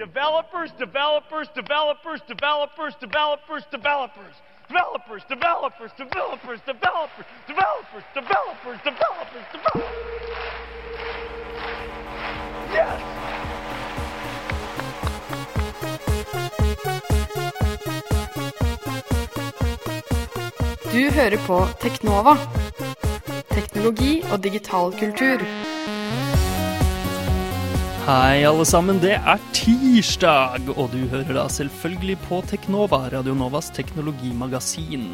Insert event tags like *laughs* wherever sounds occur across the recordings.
Developers, developers, developers, developers, developers, developers. Developers, developers, developers, developers, developers, developers, developers, developers. Yes! Du hører på Teknova. Teknologi og digital kultur. Hei, alle sammen. Det er tirsdag, og du hører da selvfølgelig på Teknova, Radio Novas teknologimagasin.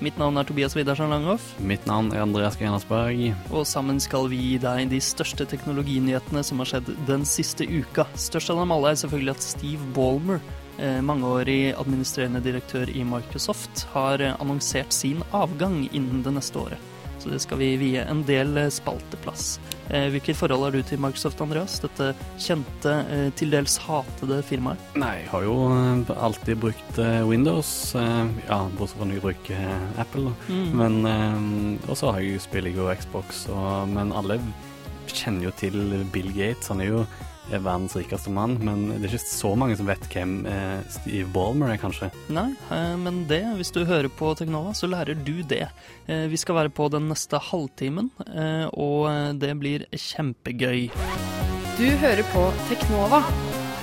Mitt navn er Tobias Widersen Langhoff, Mitt navn er Andreas Grenasberg. og sammen skal vi gi deg de største teknologinyhetene som har skjedd den siste uka. Størst av dem alle er selvfølgelig at Steve Ballmer, eh, mangeårig administrerende direktør i Microsoft, har eh, annonsert sin avgang innen det neste året. Så det skal vi vie en del eh, spalteplass. Eh, Hvilket forhold har du til Microsoft, Andreas? Dette kjente, eh, til dels hatede firmaet? Nei, jeg har jo eh, alltid brukt Windows. Ja, bortsett fra når jeg bruker Apple. da. Mm. Men Og så har jeg spiller jeg jo Xbox, og, men alle kjenner jo til Bill Gates. Han er jo verdens rikeste mann, men det er ikke så mange som vet hvem eh, Steve Ballmer er, kanskje. Nei, eh, men det, hvis du hører på Teknova, så lærer du det. Eh, Vi skal være på den neste halvtimen, og det blir kjempegøy. Du hører på Teknova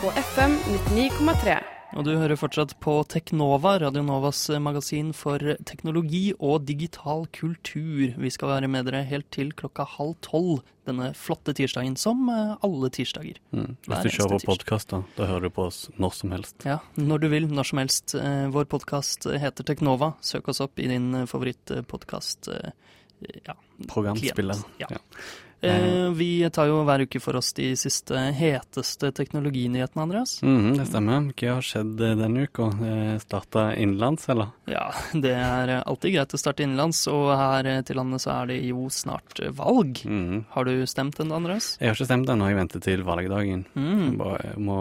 på FM 99,3. Og du hører fortsatt på Teknova, Radio Novas eh, magasin for teknologi og digital kultur. Vi skal være med dere helt til klokka halv tolv denne flotte tirsdagen, som eh, alle tirsdager. Mm. Hvis du kjører på podkast, da, da hører du på oss når som helst. Ja, når du vil, når som helst. Eh, Vår podkast heter Teknova. Søk oss opp i din favorittpodkast. Ja, Programspiller. Ja. Ja. Eh, vi tar jo hver uke for oss de siste heteste teknologinyhetene, Andreas. Mhm, det stemmer. Hva har skjedd eh, denne uka? Eh, Starta innenlands, eller? Ja, *laughs* det er eh, alltid greit å starte innenlands, og her eh, til landet så er det jo snart eh, valg. Mhm. Har du stemt ennå, Andreas? Jeg har ikke stemt ennå, jeg venter til valgdagen. Jeg Mm. bare må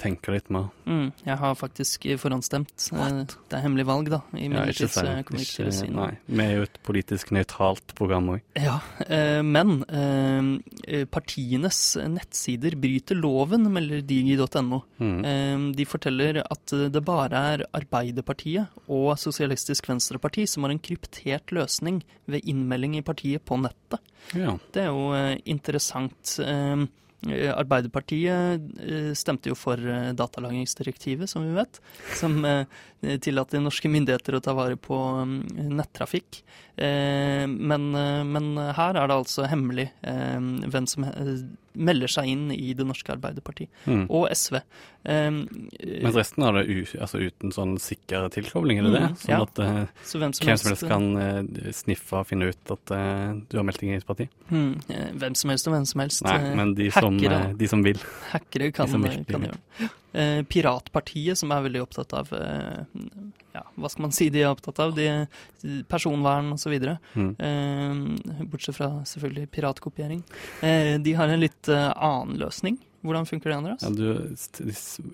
tenke litt mer. Mm. Jeg har faktisk forhåndsstemt. Eh, Det er hemmelig valg, da. Ja, ikke si jeg ikke. Nei, vi er jo et politisk nøytralt program òg. Ja, eh, men eh, partienes nettsider bryter loven, melder digi.no. Mm. Eh, De forteller at det bare er Arbeiderpartiet og Sosialistisk Venstreparti som har en kryptert løsning ved innmelding i partiet på nettet. Ja. Det er jo eh, interessant. Eh, Arbeiderpartiet eh, stemte jo for eh, datalagringsdirektivet, som vi vet, som eh, tillater norske myndigheter å ta vare på mm, nettrafikk. Eh, Men, eh, men her er det altså hemmelig eh, hvem som eh, melder seg inn i det norske Arbeiderparti, Mm. og SV. Um, Mens resten har det altså uten sånn sikker tilkobling, er det det? Mm, Sånn ja. at uh, Så hvem som hvem som helst helst kan uh, sniffe og finne ut at uh, du har meldt deg inn i et parti? Eh, Hvem som helst og hvem som helst. Nei, eh, men de som, hackere, eh, de som vil. hackere kan, kan gjøre det. Eh, Piratpartiet, som er veldig opptatt av eh, Ja, hva skal man si de er opptatt av? De, personvern osv. Mm. Eh, bortsett fra selvfølgelig piratkopiering. De har en litt annen løsning. Hvordan funker det, Andreas? Ja, du,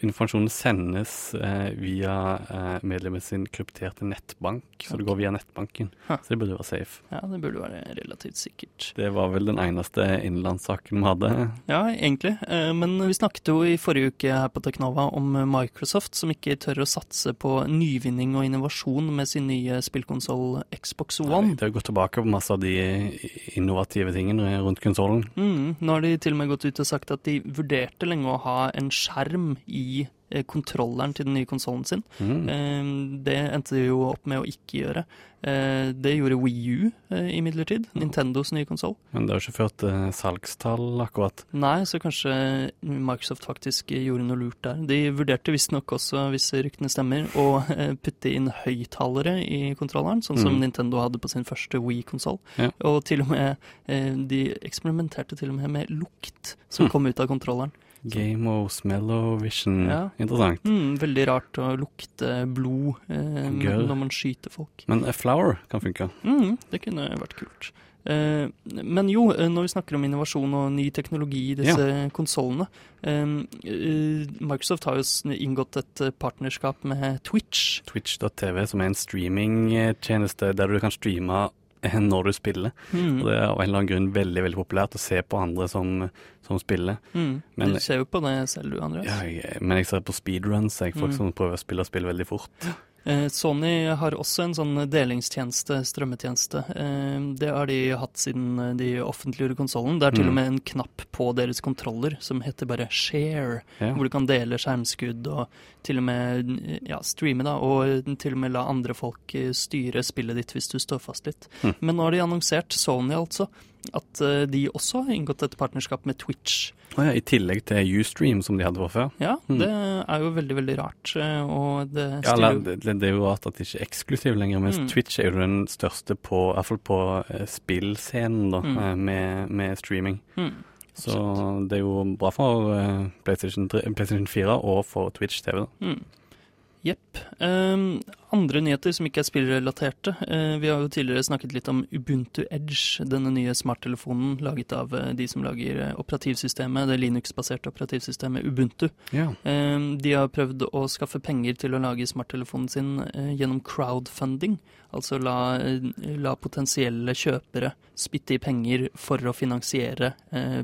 informasjonen sendes eh, via eh, medlemmet sin krypterte nettbank, så det går via nettbanken. Ha. Så det burde være safe. Ja, det burde være relativt sikkert. Det var vel den eneste innenlandssaken vi hadde. Ja, egentlig. Eh, Men vi snakket jo i forrige uke her på Teknova om Microsoft, som ikke tør å satse på nyvinning og innovasjon med sin nye spillkonsoll Xbox One. Det har gått tilbake på masse av de innovative tingene rundt konsollen. Mm, nå har de til og med gått ut og sagt at de vurderte lenge å ha en skjerm i kontrolleren til den nye konsollen sin. Mm. Eh, det endte de jo opp med å ikke gjøre. Eh, det gjorde Wii U eh, imidlertid, Nintendos nye konsoll. Men det har ikke ført til salgstall, akkurat. Nei, så kanskje Microsoft faktisk gjorde noe lurt der. De vurderte visstnok også, hvis ryktene stemmer, å eh, putte inn høyttalere i kontrolleren, sånn som Mm. Nintendo hadde på sin første Wii-konsoll. Ja. Og til og med eh, De eksperimenterte til og med med lukt som Hm. kom ut av kontrolleren. Game og Smello Vision. Ja. Interessant. Mm, veldig rart å lukte blod eh, når man skyter folk. Men a flower kan funke. Mm, det kunne vært kult. Eh, men jo, eh, når vi snakker om innovasjon og ny teknologi i disse konsollene eh, eh, Microsoft har jo inngått et eh, partnerskap med Twitch. Twitch.tv, som er en streamingtjeneste der du kan streame når du spiller. Mm. Og det er av en eller annen grunn veldig veldig populært å se på andre som, som spiller. Mm. Men- du ser jo på det selv, du, Andreas. Ja, jeg, men jeg ser på speedruns, jeg, folk Mm. som prøver å spille spill veldig fort. Eh, Sony har også en sånn delingstjeneste, strømmetjeneste. Eh, Det har de hatt siden eh, de offentliggjorde konsollen. Det er til Mm. og med en knapp på deres kontroller som heter bare 'share', Ja. hvor du kan dele skjermskudd og til og med ja, streame, da, og til og med la andre folk styre spillet ditt hvis du står fast litt. Mm. Men nå har de annonsert, Sony altså, at de også har inngått et partnerskap med Twitch. Oh ja, I tillegg til Ustream, som de hadde fra før. Ja, Mm. det er jo veldig, veldig rart, og det styrer jo det, det er jo rart at det ikke er eksklusiv lenger, mens Mm. Twitch er jo den største på, i hvert fall på eh, spillscenen, da, Mm. eh, med, med streaming. Mm. Så det er jo bra for eh, PlayStation, 3, PlayStation 4 og for Twitch TV. Mm. Jepp. Ehm, andre nyheter som ikke er spillrelaterte. Eh, vi har jo tidligere snakket litt om Ubuntu Edge, denne nye smarttelefonen laget av eh, de som lager eh, operativsystemet, det Linux-baserte operativsystemet Ubuntu. Ja. De har prøvd å skaffe penger til å lage smarttelefonen sin gjennom crowdfunding. Altså la, la potensielle kjøpere spytte i penger for å finansiere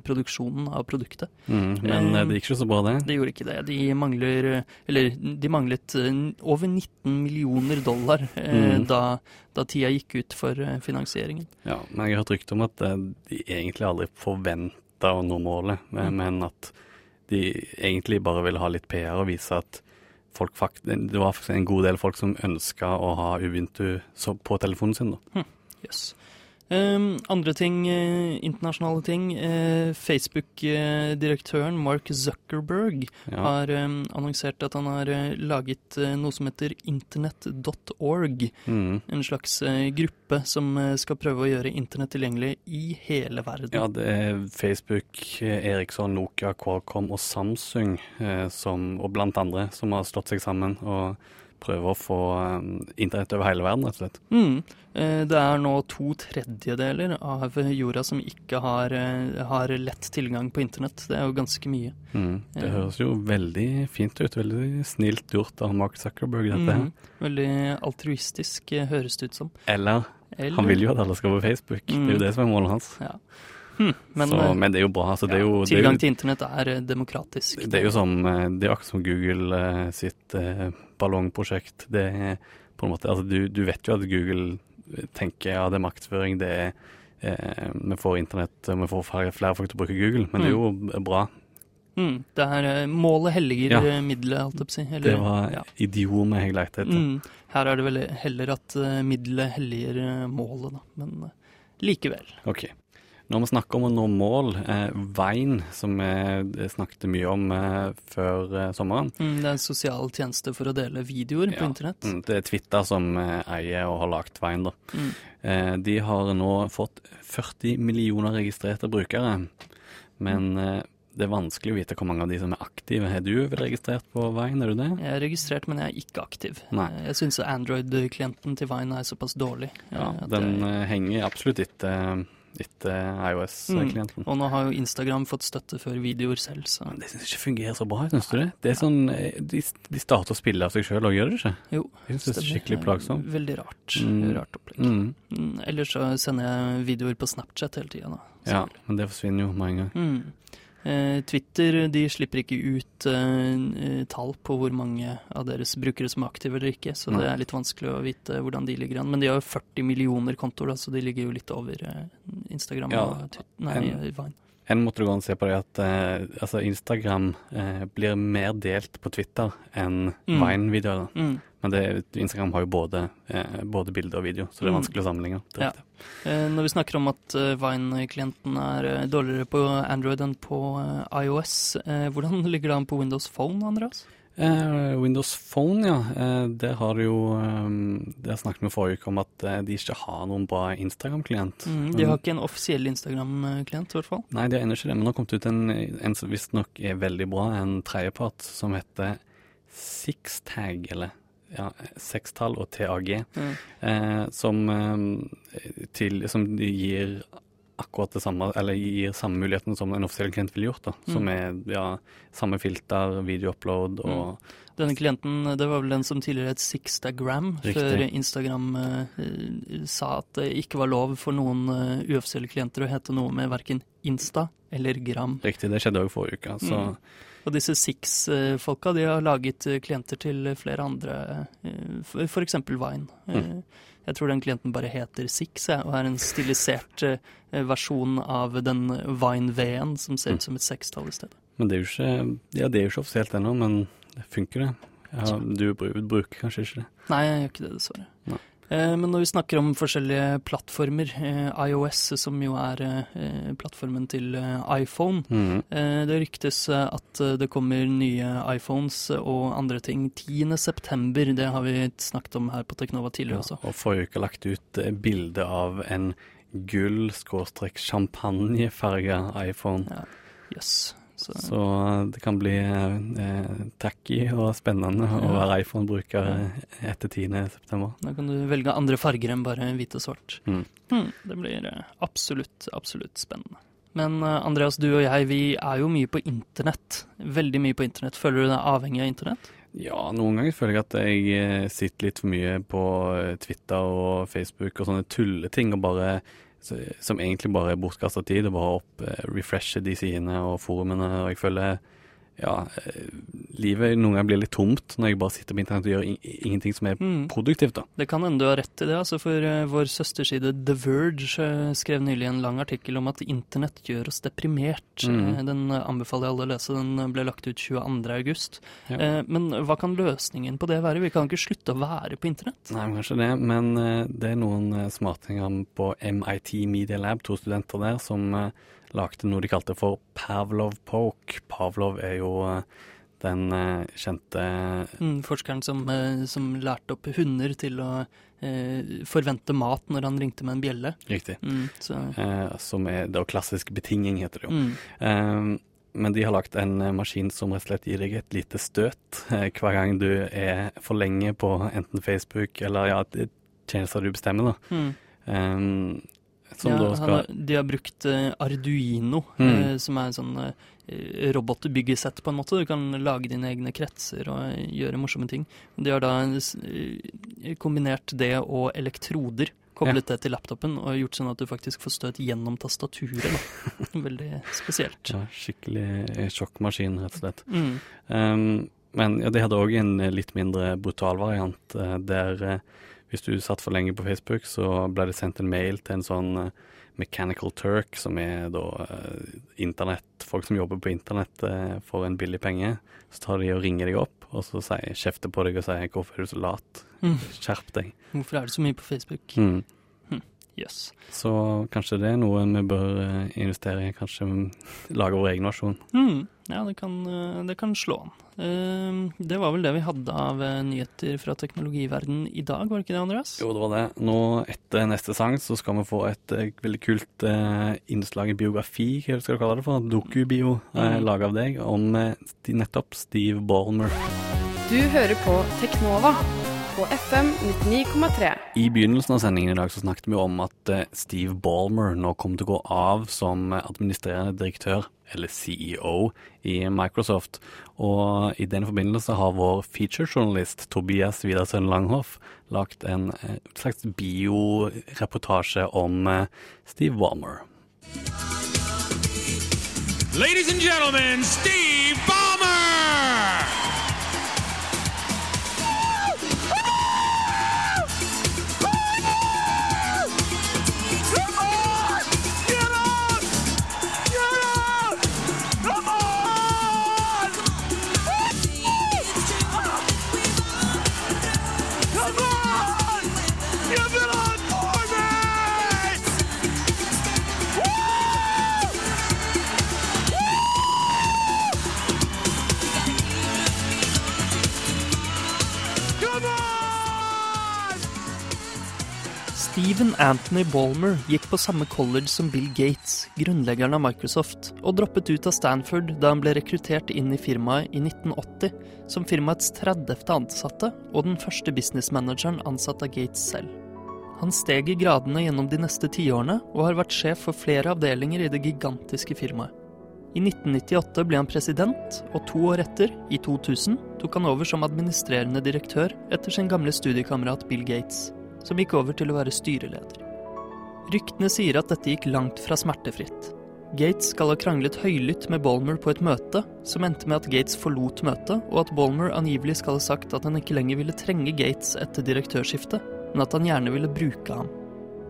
produksjonen av produktet. Mm, men det gikk ikke så bra, det. Det gjorde ikke det. De mangler Eller de manglet over 19 millioner dollar eh, Mm. da, da tida gikk ut for eh, finansieringen. Ja, men jeg har hørt rykte om at eh, de egentlig aldri forventa å nå målet, Mm. men at de egentlig bare ville ha litt PR og vise at folk fakt det var en god del folk som ønska å ha Ubuntu på telefonen sin. da. Yes. Um, andre ting, eh, internasjonale ting. Eh, Facebook-direktøren Mark Zuckerberg Ja. har um, annonsert at han har eh, laget eh, noe som heter internett.org. Mm. En slags eh, gruppe som eh, skal prøve å gjøre internett tilgjengelig i hele verden. Ja, det er Facebook, eh, Eriksson, Nokia, Qualcomm og Samsung eh, som, og blant andre som har slått seg sammen og prøver å få eh, internett over hele verden, rett og slett. Mm. Eh, Det er nå to tredjedeler av jorda som ikke har, eh, har lett tilgang på internett. Det er jo ganske mye. Mm. Det høres jo veldig fint ut. Veldig snilt gjort av Mark Zuckerberg, dette her. Mm. Veldig altruistisk, høres det ut som. Eller Eller- han vil jo at alle skal på Facebook. Det er Mm. jo det som er målet hans. Ja. Hm. Men, så, eh, men det er jo bra. Altså, det, ja, jo, det, tilgang jo, til internett er eh, demokratisk. det er jo som eh, Det er akkurat som Google sitt eh, ballongprosjekt. Det er på en måte Altså, du, du vet jo at Google tenker ja, det er maktføring, det er eh, Vi får internett, vi får flere, folk til å bruke Google, men det er jo bra. Mm. Det er målet helliger Ja. middelet, holdt jeg på å si. Eller, Det var ja. idiomet jeg lette etter. Mm. Her er det vel heller at middelet helliger målet, da. Men likevel. Ok. Når vi snakker om å nå mål, eh, Vine, som vi snakket mye om eh, før eh, sommeren Mm, det er en sosial tjeneste for å dele videoer på internett. mm, Det er Twitter som eh, eier og har lagt Vein. da. Mm. Eh, de har nå fått 40 millioner registrerte brukere, men eh, det er vanskelig å vite hvor mange av de som er aktive. Er du registrert på Vine, er du det? Jeg er registrert, men jeg er ikke aktiv. Nei. Eh, Jeg syns Android-klienten til Vine er såpass dårlig. eh, Ja, den jeg- eh, henger absolutt etter, etter iOS-klienten. Og nå har jo Instagram fått støtte for videoer selv, så Men det syns jeg ikke fungerer så bra, syns du det? Det er sånn, eh, De, de starter å spille av seg sjøl og gjør det ikke? jo. Jeg synes det er skikkelig plagsomt. Veldig rart. Mm. Rart opplegg. Mm. Mm, Ellers så sender jeg videoer på Snapchat hele tida, da. Ja, men det forsvinner jo med en gang. Mm. Eh, Twitter de slipper ikke ut eh, tall på hvor mange av deres brukere som er aktive eller ikke, så det er litt vanskelig å vite hvordan de ligger an. Men de har jo 40 millioner kontoer, så de ligger jo litt over eh, Instagram Ja, og Twitter, nei, en- Vine. En måte du gå og se på det at eh, altså Instagram eh, blir mer delt på Twitter enn Mm. Vine-videoer. Mm. Men det, Instagram har jo både, eh, både bilde og video, så det er Mm. vanskelig å sammenligne. Ja. Eh, Når vi snakker om at eh, Vine-klienten er eh, dårligere på Android enn på eh, iOS, eh, hvordan *laughs* ligger det an på Windows Phone, Andreas? Eh, Windows Phone, ja. Eh, der har jo eh, Der snakket med forrige uke om at de ikke har noen bra Instagram-klient. Mm, de har ikke en offisiell Instagram-klient, i hvert fall. Nei, de har ennå ikke det, men nå har kommet ut en, en som visstnok er veldig bra, en tredjepart som heter Sixtag, eller ja, sekstall og TAG, Mm. eh, som, eh, til, som gir akkurat det samme, eller gir samme muligheten som en offisiell klient ville gjort. da, Som Mm. er ja, samme filter, videoupload og Denne klienten, det var vel den som tidligere het Sixtagram, Riktig. før Instagram eh, sa at det ikke var lov for noen uh, uoffisielle klienter å hete noe med verken Insta eller Gram. Riktig, det skjedde òg forrige uke. Så Mm. Og disse Six-folka de har laget eh, klienter til flere andre, f.eks. for eksempel Vine. Eh, Mm. Jeg tror den klienten bare heter Six, og er en stilisert eh, versjon av den Vine-V-en som ser Mm. ut som et sekstall i stedet. Men det er jo ikke, ja, det er jo ikke offisielt ennå, men det funker det. Ja, du bruker kanskje ikke det. Nei, jeg gjør ikke det, dessverre. Nei. Eh, Men når vi snakker om forskjellige plattformer, eh, iOS som jo er eh, plattformen til iPhone, eh, det ryktes at det kommer nye iPhones og andre ting 10. september. Det har vi snakket om her på Teknova tidligere også. Og forrige uke lagt ut bilde av en gull-champagnefarga iPhone. Jøss. Så Så eh, det kan bli eh, tacky og spennende å være iPhone-bruker etter 10. september. da kan du velge andre farger enn bare hvit og svart. Mm. Hmm, det blir eh, absolutt, absolutt spennende. Men eh, Andreas, du og jeg, vi er jo mye på internett. Veldig mye på internett. Føler du deg avhengig av internett? Ja, noen ganger føler jeg at jeg sitter litt for mye på Twitter og Facebook og sånne tulleting, og bare, som egentlig bare er bortkasta tid. Og bare opp, eh, refreshe de sidene og forumene. Og jeg føler ja, eh, livet noen ganger blir litt tomt når jeg bare sitter på internett og gjør in ingenting som er Mm. produktivt. da. Det kan hende du har rett i det, altså for eh, vår søsterside The Verge eh, skrev nylig en lang artikkel om at internett gjør oss deprimert. Mm. Den anbefaler jeg alle å lese, den ble lagt ut 22. august. Ja. Men hva kan løsningen på det være? Vi kan ikke slutte å være på internett. Nei, kanskje det, men det er noen smartinger på MIT Media Lab, to studenter der, som uh, lagde noe de kalte for Pavlov Poke. Pavlov er jo eh, den eh, kjente Mm, Forskeren som, eh, som lærte opp hunder til å eh, forvente mat når han ringte med en bjelle. Riktig. Mm, så, eh, som er da klassisk betinging, heter det jo. mm, Eh, men de har lagt en eh, maskin som rett og slett gir deg et lite støt eh, hver gang du er for lenge på enten Facebook eller ja, det- tjenester du bestemmer, da. mm. Som ja, da skal har, de har brukt eh, Arduino, Mm. eh, som er en sånn eh, robotbyggesett på en måte. Du kan lage dine egne kretser og gjøre morsomme ting. De har da kombinert det og elektroder, koblet det til laptopen og gjort sånn at du faktisk får støt gjennom tastaturet. Da. *laughs* Veldig spesielt. ja, skikkelig sjokkmaskin, rett og slett. Mm. Um, men ja, de hadde òg en litt mindre brutal variant, der hvis du satt for lenge på Facebook, så ble det sendt en mail til en sånn eh, Mechanical Turk, som er da eh, internett, folk som jobber på internett eh, for en billig penge. Så tar de og ringer deg opp, og så sier, kjefter på deg og sier 'hvorfor er du så lat', Mm. skjerp deg. Hvorfor er det så mye på Facebook? Mm. Yes. Så kanskje det er noe vi bør investere i, kanskje lage vår egen versjon. Mm. Ja, det kan, eh, det kan slå an. Eh, Det var vel det vi hadde av eh, nyheter fra teknologiverden i dag, var det ikke det, Andreas? Jo, det var det. Nå etter neste sang så skal vi få et eh, veldig kult innslag i biografi, hva skal du kalle det for? Dokubio, Mm. laget av deg, om nettopp Steve Ballmer. Du hører på Teknova på FM 99,3. I begynnelsen av sendingen i dag så snakket vi om at eh, Steve Ballmer nå kom til å gå av som eh, administrerende direktør, eller CEO, i Microsoft. Og i den forbindelse har vår featurejournalist Tobias Widersøen Langhoff lagt en eh, slags bioreportasje om Steve Ballmer. Ladies and gentlemen, Steve Ballmer! Stephen Anthony Ballmer gikk på samme college som Bill Gates, grunnleggeren av Microsoft, og droppet ut av Stanford da han ble rekruttert inn i firmaet i 1980 som firmaets 30. ansatte og den første businessmanageren ansatt av Gates selv. Han steg i gradene gjennom de neste tiårene, og har vært sjef for flere avdelinger i det gigantiske firmaet. I 1998 ble han president, og to år etter, i 2000, tok han over som administrerende direktør etter sin gamle studiekamerat Bill Gates, som gikk over til å være styreleder. Ryktene sier at dette gikk langt fra smertefritt. Gates skal ha kranglet høylytt med Bolmer på et møte, som endte med at Gates forlot møtet, og at Bolmer angivelig skal ha sagt at han ikke lenger ville trenge Gates etter direktørskiftet, men at han gjerne ville bruke ham.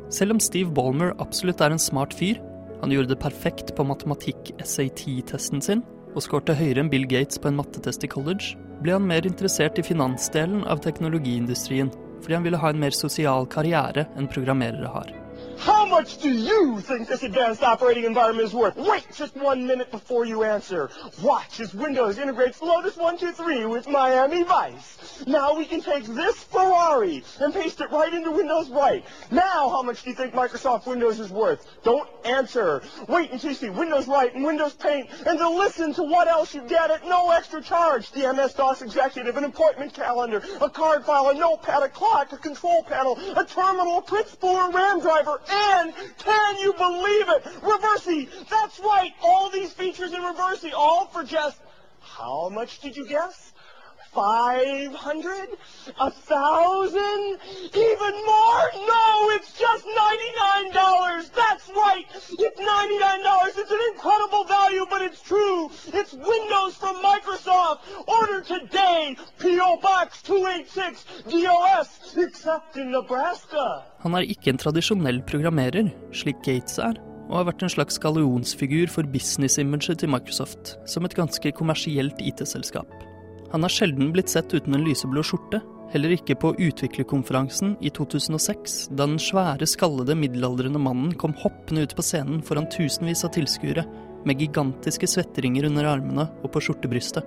Selv om Steve Bolmer absolutt er en smart fyr, han gjorde det perfekt på matematikk-SAT-testen sin, og skårte høyere enn Bill Gates på en mattetest i college, ble han mer interessert i finansdelen av teknologiindustrien, fordi han ville ha en mer sosial karriere enn programmerere har. How much do you think this advanced operating environment is worth? Wait just one minute before you answer. Watch as Windows integrates Lotus 123 with Miami Vice. Now we can take this Ferrari and paste it right into Windows Right. Now how much do you think Microsoft Windows is worth? Don't answer. Wait until you see Windows Right and Windows Paint and then listen to what else you get at no extra charge. The MS-DOS executive, an appointment calendar, a card file, a notepad, a clock, a control panel, a terminal, a print spooler, RAM driver, and can you believe it? Reversi. That's right. All these features in Reversi, all for just how much did you guess? 500? A thousand? Even more? No, it's just $99. That's right. It's $99. It's an incredible value, but it's true. It's Windows from Microsoft. Order today. P.O. Box 286 DOS, except in Nebraska. Han er ikke en tradisjonell programmerer, slik Gates er, og har vært en slags gallionsfigur for business-imaget til Microsoft, som et ganske kommersielt IT-selskap. Han har sjelden blitt sett uten en lyseblå skjorte, heller ikke på utviklerkonferansen i 2006, da den svære, skallede, middelaldrende mannen kom hoppende ut på scenen foran tusenvis av tilskuere, med gigantiske svetteringer under armene og på skjortebrystet,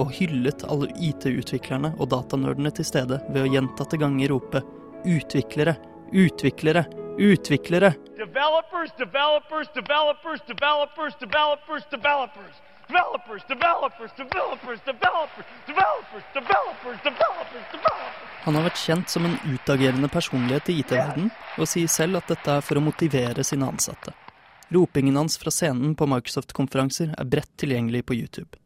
og hyllet alle IT-utviklerne og datanerdene til stede ved å gjentatte ganger rope utviklere, utviklere, utviklere. Developers, developers, developers, developers, developers, developers. Developers, developers, developers, developers, developers, developers, developers, developers. Han har vært kjent som en utagerende personlighet i IT-verden, og sier selv at dette er for å motivere sine ansatte. Ropingen hans fra scenen på Microsoft-konferanser er bredt tilgjengelig på YouTube.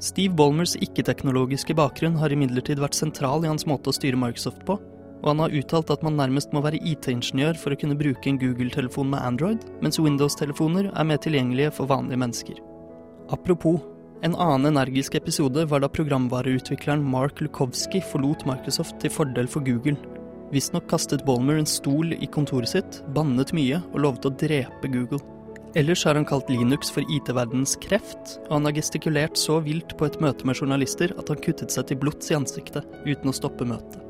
Steve Bolmers ikke-teknologiske bakgrunn har imidlertid vært sentral i hans måte å styre Microsoft på, og han har uttalt at man nærmest må være IT-ingeniør for å kunne bruke en Google-telefon med Android, mens Windows-telefoner er mer tilgjengelige for vanlige mennesker. Apropos, en annen energisk episode var da programvareutvikleren Mark Lukowski forlot Microsoft til fordel for Google. Visstnok kastet Bolmer en stol i kontoret sitt, bannet mye og lovet å drepe Google. Ellers har han kalt Linux for IT-verdenens kreft, og han har gestikulert så vilt på et møte med journalister at han kuttet seg til blods i ansiktet, uten å stoppe møtet.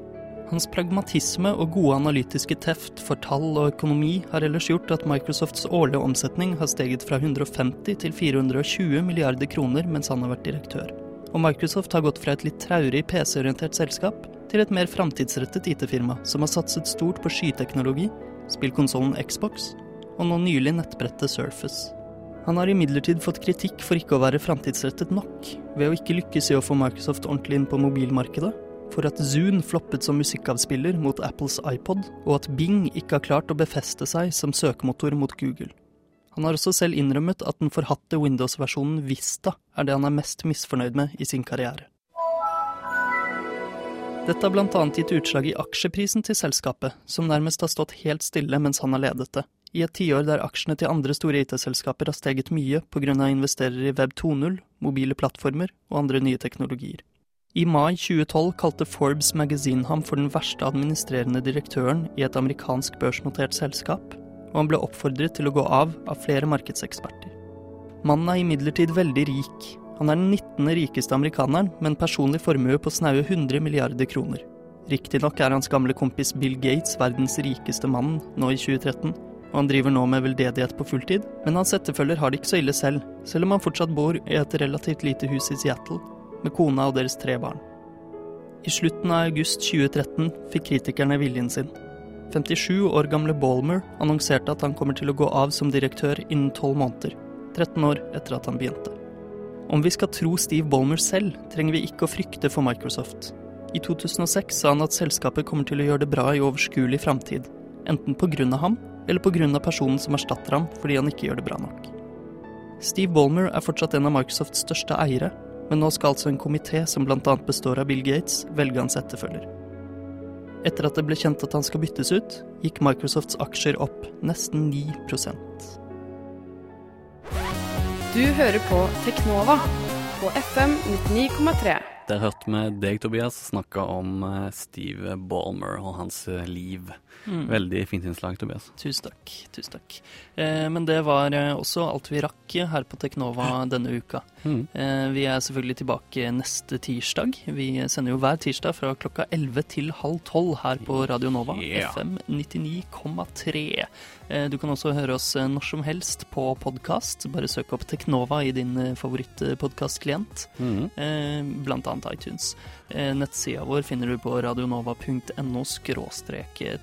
Hans pragmatisme og gode analytiske teft for tall og økonomi har ellers gjort at Microsofts årlige omsetning har steget fra 150 til 420 milliarder kroner mens han har vært direktør. Og Microsoft har gått fra et litt traurig PC-orientert selskap til et mer framtidsrettet IT-firma som har satset stort på skyteknologi, spillkonsollen Xbox og nå nylig nettbrettet Surface. Han har imidlertid fått kritikk for ikke å være framtidsrettet nok, ved å ikke lykkes i å få Microsoft ordentlig inn på mobilmarkedet, for at Zune floppet som musikkavspiller mot Apples iPod, og at Bing ikke har klart å befeste seg som søkemotor mot Google. Han har også selv innrømmet at den forhatte Windows-versjonen Vista er det han er mest misfornøyd med i sin karriere. Dette har bl.a. gitt utslag i aksjeprisen til selskapet, som nærmest har stått helt stille mens han har ledet det, i et tiår der aksjene til andre store IT-selskaper har steget mye pga. investerere i Web 2.0, mobile plattformer og andre nye teknologier. I mai 2012 kalte Forbes Magazine ham for den verste administrerende direktøren i et amerikansk børsnotert selskap, og han ble oppfordret til å gå av av flere markedseksperter. Mannen er imidlertid veldig rik. Han er den 19. rikeste amerikaneren med en personlig formue på snaue 100 milliarder kroner. Riktignok er hans gamle kompis Bill Gates verdens rikeste mann nå i 2013, og han driver nå med veldedighet på fulltid, men hans etterfølger har det ikke så ille selv, selv om han fortsatt bor i et relativt lite hus i Seattle med kona og deres tre barn. I slutten av august 2013 fikk kritikerne viljen sin. 57 år gamle Balmer annonserte at han kommer til å gå av som direktør innen 12 måneder, 13 år etter at han begynte. Om vi skal tro Steve Balmer selv, trenger vi ikke å frykte for Microsoft. I 2006 sa han at selskapet kommer til å gjøre det bra i overskuelig framtid, enten av ham, eller av personen som erstatter ham fordi han ikke gjør det bra nok. Steve Ballmer er fortsatt en av Microsofts største eiere, men nå skal altså en komité som bl.a. består av Bill Gates, velge hans etterfølger. Etter at det ble kjent at han skal byttes ut, gikk Microsofts aksjer opp nesten 9% Du hører på Teknova på FM 99,3. Der hørte vi deg, Tobias, snakke om eh, Steve Ballmer og hans eh, liv. Mm. Veldig fint innslag, Tobias. Tusen takk. Tusen takk. Eh, men det var eh, også alt vi rakk her på Teknova denne uka. Mm. Eh, vi er selvfølgelig tilbake neste tirsdag. Vi sender jo hver tirsdag fra klokka 11 til halv 12 her på Radio Nova, Yeah. FM 99,3. Eh, du kan også høre oss eh, når som helst på podkast. Bare søk opp Teknova i din eh, favorittpodkastklient, Mm. blant annet iTunes. Nettsida vår finner du på radionova.no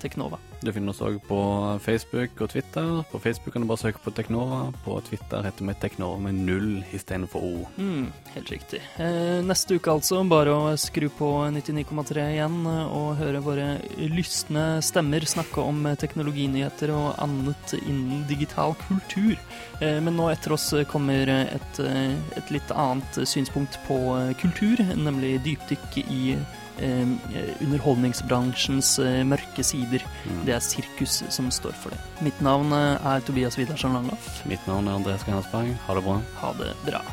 teknova. Du finner oss òg på Facebook og Twitter. På Facebook kan du bare søke på Teknova. På Twitter heter vi Teknova med null istedenfor O. Mm, helt riktig. Eh, neste uke altså, bare å skru på 99,3 igjen eh, og høre våre lystne stemmer snakke om eh, teknologinyheter og annet innen digital kultur. Men nå etter oss kommer et, et litt annet synspunkt på kultur, nemlig dypdykk i eh, underholdningsbransjens eh, mørke sider. Det er sirkus som står for det. Mitt navn eh, er Tobias Widersen Langlaff. Mitt navn er Andreas Gandersberg. Ha det bra. Ha det bra.